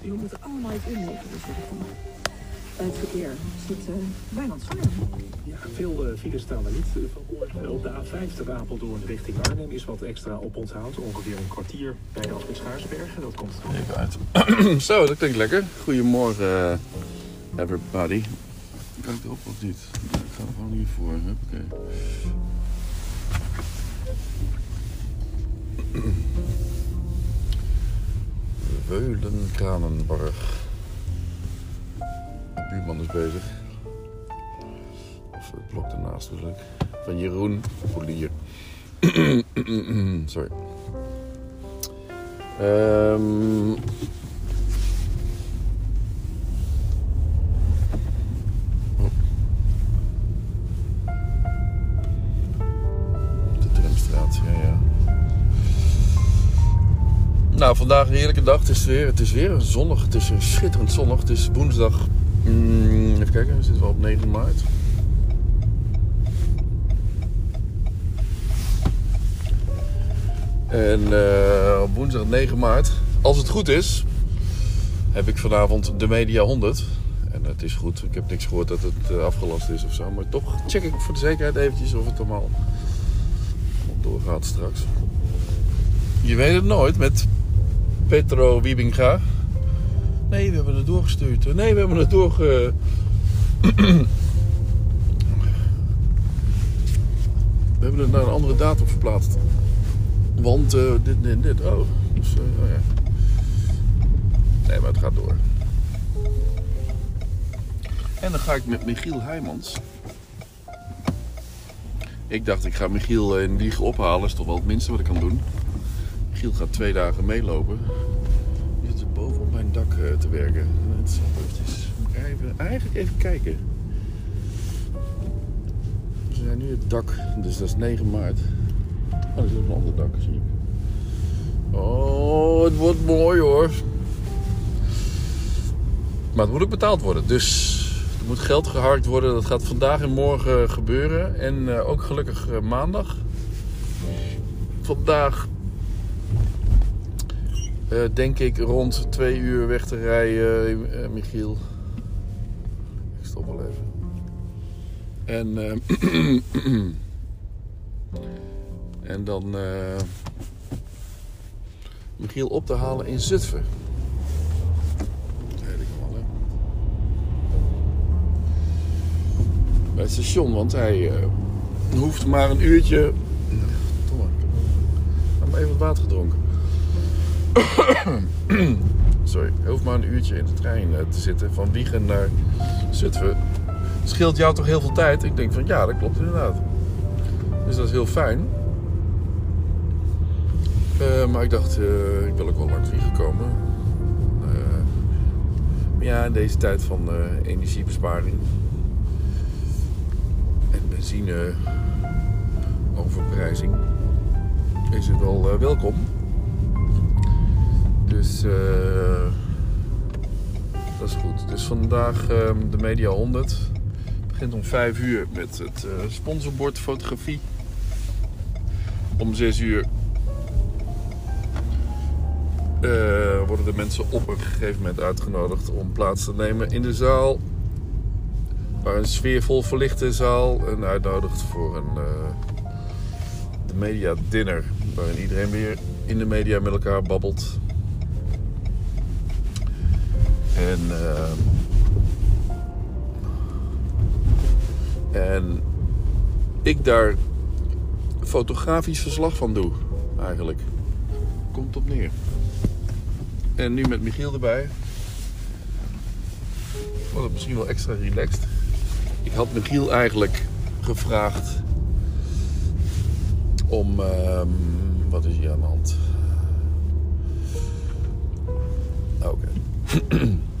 Die moeten allemaal iets inleveren. Dus bij het verkeer zit uh, Wijnand Ja, veel uh, files staan er niet vanmorgen. Op de A50 Apeldoorn richting Arnhem is wat extra op onthoud. Ongeveer een kwartier bij Afrit Schaarsbergen. Dat komt Even uit. Zo, dat klinkt lekker. Goedemorgen, everybody. Kan ik erop of niet? Ik ga er gewoon hiervoor. Oké. Veulenkranenborg. De buurman is bezig. Of het blok ernaast natuurlijk. Van Jeroen Polier. Sorry. Um, Nou, vandaag een heerlijke dag. Het is weer, het is weer zonnig. Het is schitterend zonnig. Het is woensdag. Mm, even kijken, we zitten wel op 9 maart. En uh, op woensdag 9 maart, als het goed is, heb ik vanavond de Media 100. En het is goed, ik heb niks gehoord dat het uh, afgelast is of zo. Maar toch check ik voor de zekerheid eventjes of het allemaal doorgaat straks. Je weet het nooit met Petro Wiebinga. Nee, we hebben het doorgestuurd. Nee, we hebben het doorge... we hebben het naar een andere datum verplaatst. Want uh, dit en dit. Oh, dus, uh, ja. Nee, maar het gaat door. En dan ga ik met Michiel Heijmans. Ik dacht, ik ga Michiel in Liegen ophalen. Dat is toch wel het minste wat ik kan doen. Giel gaat twee dagen meelopen. Die zit boven op mijn dak uh, te werken. Interessant eventjes. Even, eigenlijk even kijken. We zijn nu het dak, dus dat is 9 maart. Oh, er zit een ander dak, zie ik. Oh, het wordt mooi hoor. Maar het moet ook betaald worden. Dus er moet geld geharkt worden. Dat gaat vandaag en morgen gebeuren. En uh, ook gelukkig uh, maandag. Vandaag denk ik rond twee uur weg te rijden, uh, Michiel. Ik stop wel even. En, uh, en dan Michiel op te halen in Zutphen. Bij het station, want hij hoeft maar een uurtje. Domme, ik heb even wat water gedronken. Sorry, hij hoeft maar een uurtje in de trein te zitten van Wiegen naar Zutphen. Scheelt jou toch heel veel tijd? Ik denk van ja, dat klopt inderdaad. Dus dat is heel fijn. Uh, maar ik dacht, uh, ik wil ook wel langs Wiegen komen. Maar ja, in deze tijd van energiebesparing en benzine overprijzing is het wel welkom. Dus uh, dat is goed. Dus vandaag uh, de Media 100. Het begint om 5 uur met het uh, sponsorbord fotografie. Om 6 uur worden de mensen op een gegeven moment uitgenodigd om plaats te nemen in de zaal. Waar een sfeervol verlichte zaal en uitnodigt voor een de media dinner. Waarin iedereen weer in de media met elkaar babbelt. En, uh, en ik daar fotografisch verslag van doe, eigenlijk. Komt op neer. En nu met Michiel erbij. Wordt het misschien wel extra relaxed. Ik had Michiel eigenlijk gevraagd om. Uh, wat is hier aan de hand? Oké.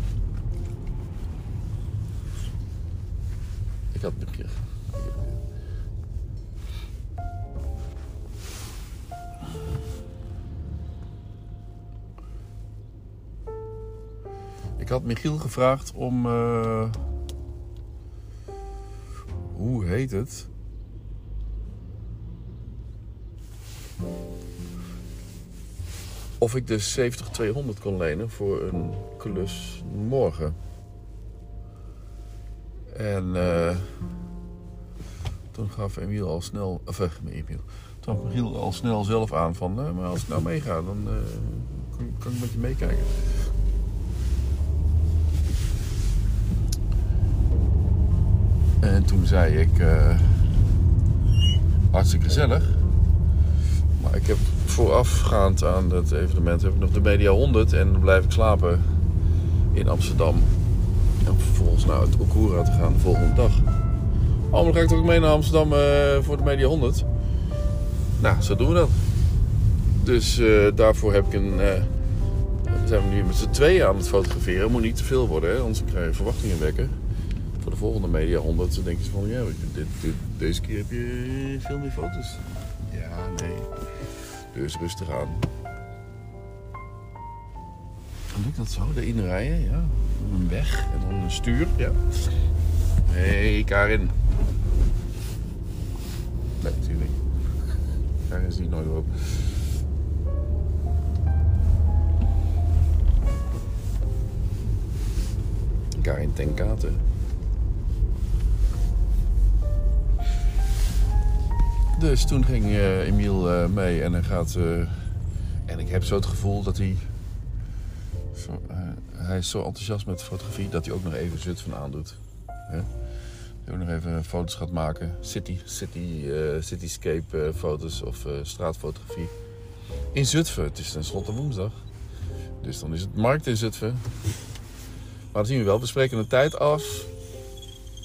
had Michiel gevraagd om. Uh, hoe heet het? of ik de 70-200 kon lenen voor een klus morgen. En eh, toen gaf Emiel al snel, of uh, Emiel, toen gaf Michiel al snel zelf aan van, uh, maar als ik nou meega, dan uh, kan, kan, ik met je meekijken. En toen zei ik, uh, hartstikke gezellig. Maar ik heb voorafgaand aan het evenement heb ik nog de Media 100 en dan blijf ik slapen in Amsterdam. En vervolgens naar het Okura te gaan de volgende dag. Oh, dan ga ik toch mee naar Amsterdam uh, voor de Media 100. Nou, zo doen we dat. Dus uh, daarvoor heb ik een. Uh, zijn we nu met z'n tweeën aan het fotograferen. Moet niet te veel worden, hè? anders krijg je verwachtingen wekken. Voor de volgende Media 100 dan denk je van ja, dit, deze keer heb je veel meer foto's. Ja, nee. Dus rustig aan. Lukt dat zo? Erin rijden, ja. Een weg en dan een stuur, ja. Hé, hey, Karin. Nee, natuurlijk. Karin is niet nooit op. Karin Tenkaten. Dus toen ging uh, Emiel uh, mee en hij gaat. Uh, en ik heb zo het gevoel dat hij. Zo, hij is zo enthousiast met fotografie dat hij ook nog even Zutphen aandoet. Hè? Hij ook nog even foto's gaat maken. City, city, cityscape foto's of straatfotografie. In Zutphen. Het is tenslotte woensdag. Dus dan is het markt in Zutphen. Maar dat zien we wel. We spreken een tijd af.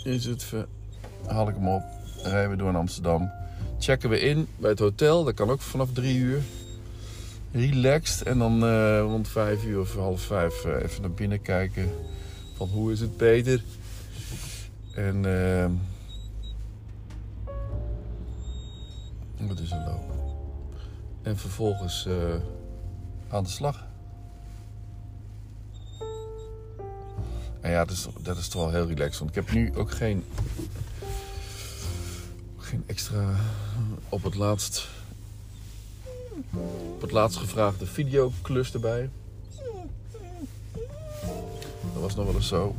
In Zutphen haal ik hem op. Rijden we door naar Amsterdam checken we in bij het hotel. Dat kan ook vanaf drie uur. Relaxed. En dan uh, rond vijf uur of half vijf uh, even naar binnen kijken. Van hoe is het beter? En uh, wat is er lopen? En vervolgens aan de slag. En ja, dat is, dat is toch wel heel relaxed. Want ik heb nu ook geen geen extra op het laatst het laatst gevraagde videoklus erbij. Dat was nog wel eens zo.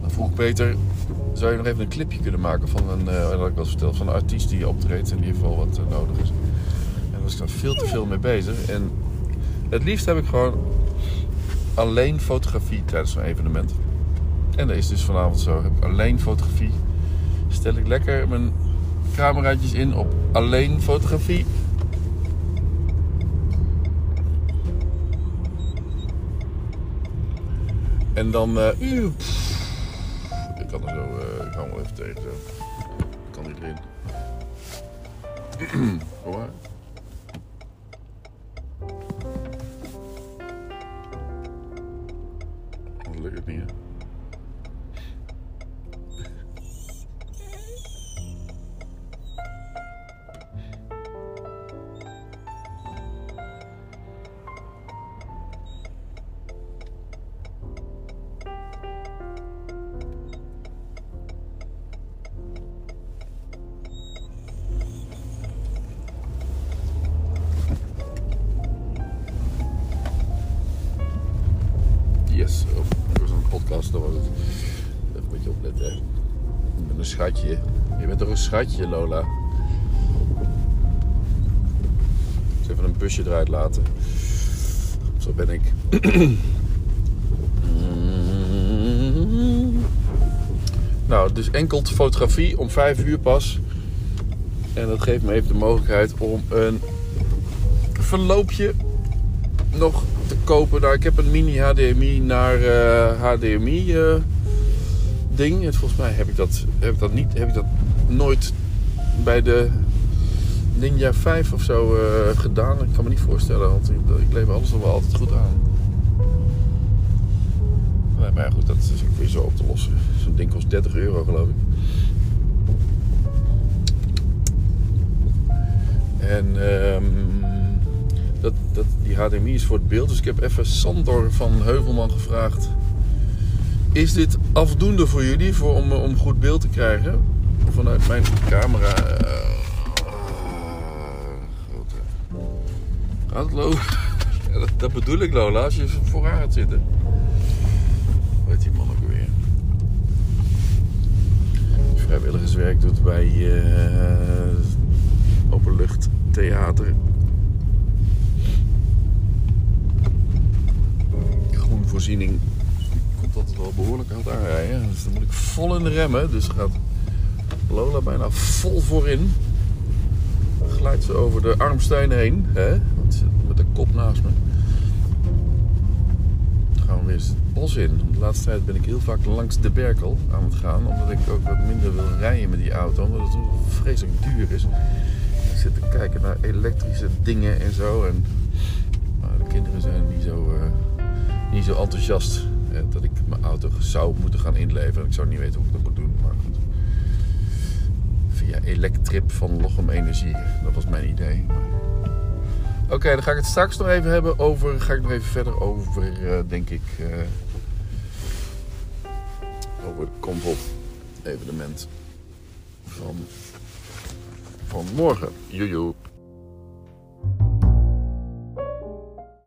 Dan vroeg Peter, zou je nog even een clipje kunnen maken van een, uh, ik wel verteld, van een artiest die optreedt in ieder geval wat uh, nodig is. En daar was ik daar veel te veel mee bezig. En het liefst heb ik gewoon alleen fotografie tijdens zo'n evenement. En dat is dus vanavond zo. Heb ik alleen fotografie stel ik lekker mijn cameraatjes in op alleen fotografie. En dan. Uh, ik kan er zo. Uh, ik wel even tegen kan niet erin. Hoor. Dat lukt het niet. Hè? Schatje. Je bent toch een schatje, Lola? Eens even een busje eruit laten. Zo ben ik. nou, dus enkel fotografie om 5 uur pas. En dat geeft me even de mogelijkheid om een verloopje nog te kopen. Nou, ik heb een mini HDMI naar HDMI uh, ding. En volgens mij heb ik dat, heb ik dat niet, heb ik dat nooit bij de Ninja 5 of zo uh, gedaan. Ik kan me niet voorstellen, want ik, lever alles nog wel altijd goed aan. Nee, maar ja, goed, dat is ook weer zo op te lossen. Zo'n ding kost 30 euro, geloof ik. En um, dat, dat, die HDMI is voor het beeld. Dus ik heb even Sandor van Heuvelman gevraagd is dit afdoende voor jullie voor, om, om goed beeld te krijgen? Vanuit mijn camera. Uh. Gaat het lopen? Dat, bedoel ik Lola, als je vooraan gaat zitten. Weet die man ook weer. Vrijwilligerswerk doet bij uh, openluchttheater. Groenvoorziening komt dat wel behoorlijk aan aanrijden. Dus dan moet ik vol in de remmen. Dus gaat Lola bijna vol voorin. Glijdt ze over de armstein heen. Hè? Met de kop naast me. Dan gaan we weer eens het bos in. De laatste tijd ben ik heel vaak langs de Berkel aan het gaan. Omdat ik ook wat minder wil rijden met die auto. Omdat het vreselijk duur is. Ik zit te kijken naar elektrische dingen en zo. En de kinderen zijn niet zo, uh, niet zo enthousiast. Hè, dat ik mijn auto zou moeten gaan inleveren. Ik zou niet weten hoe ik dat moet doen. Maar goed. Via Electrip van Lochem Energie. Dat was mijn idee. Oké, dan ga ik het straks nog even hebben over. Ga ik nog even verder over, uh, denk ik. Uh, over het Kompot evenement van, van morgen. Joejoe.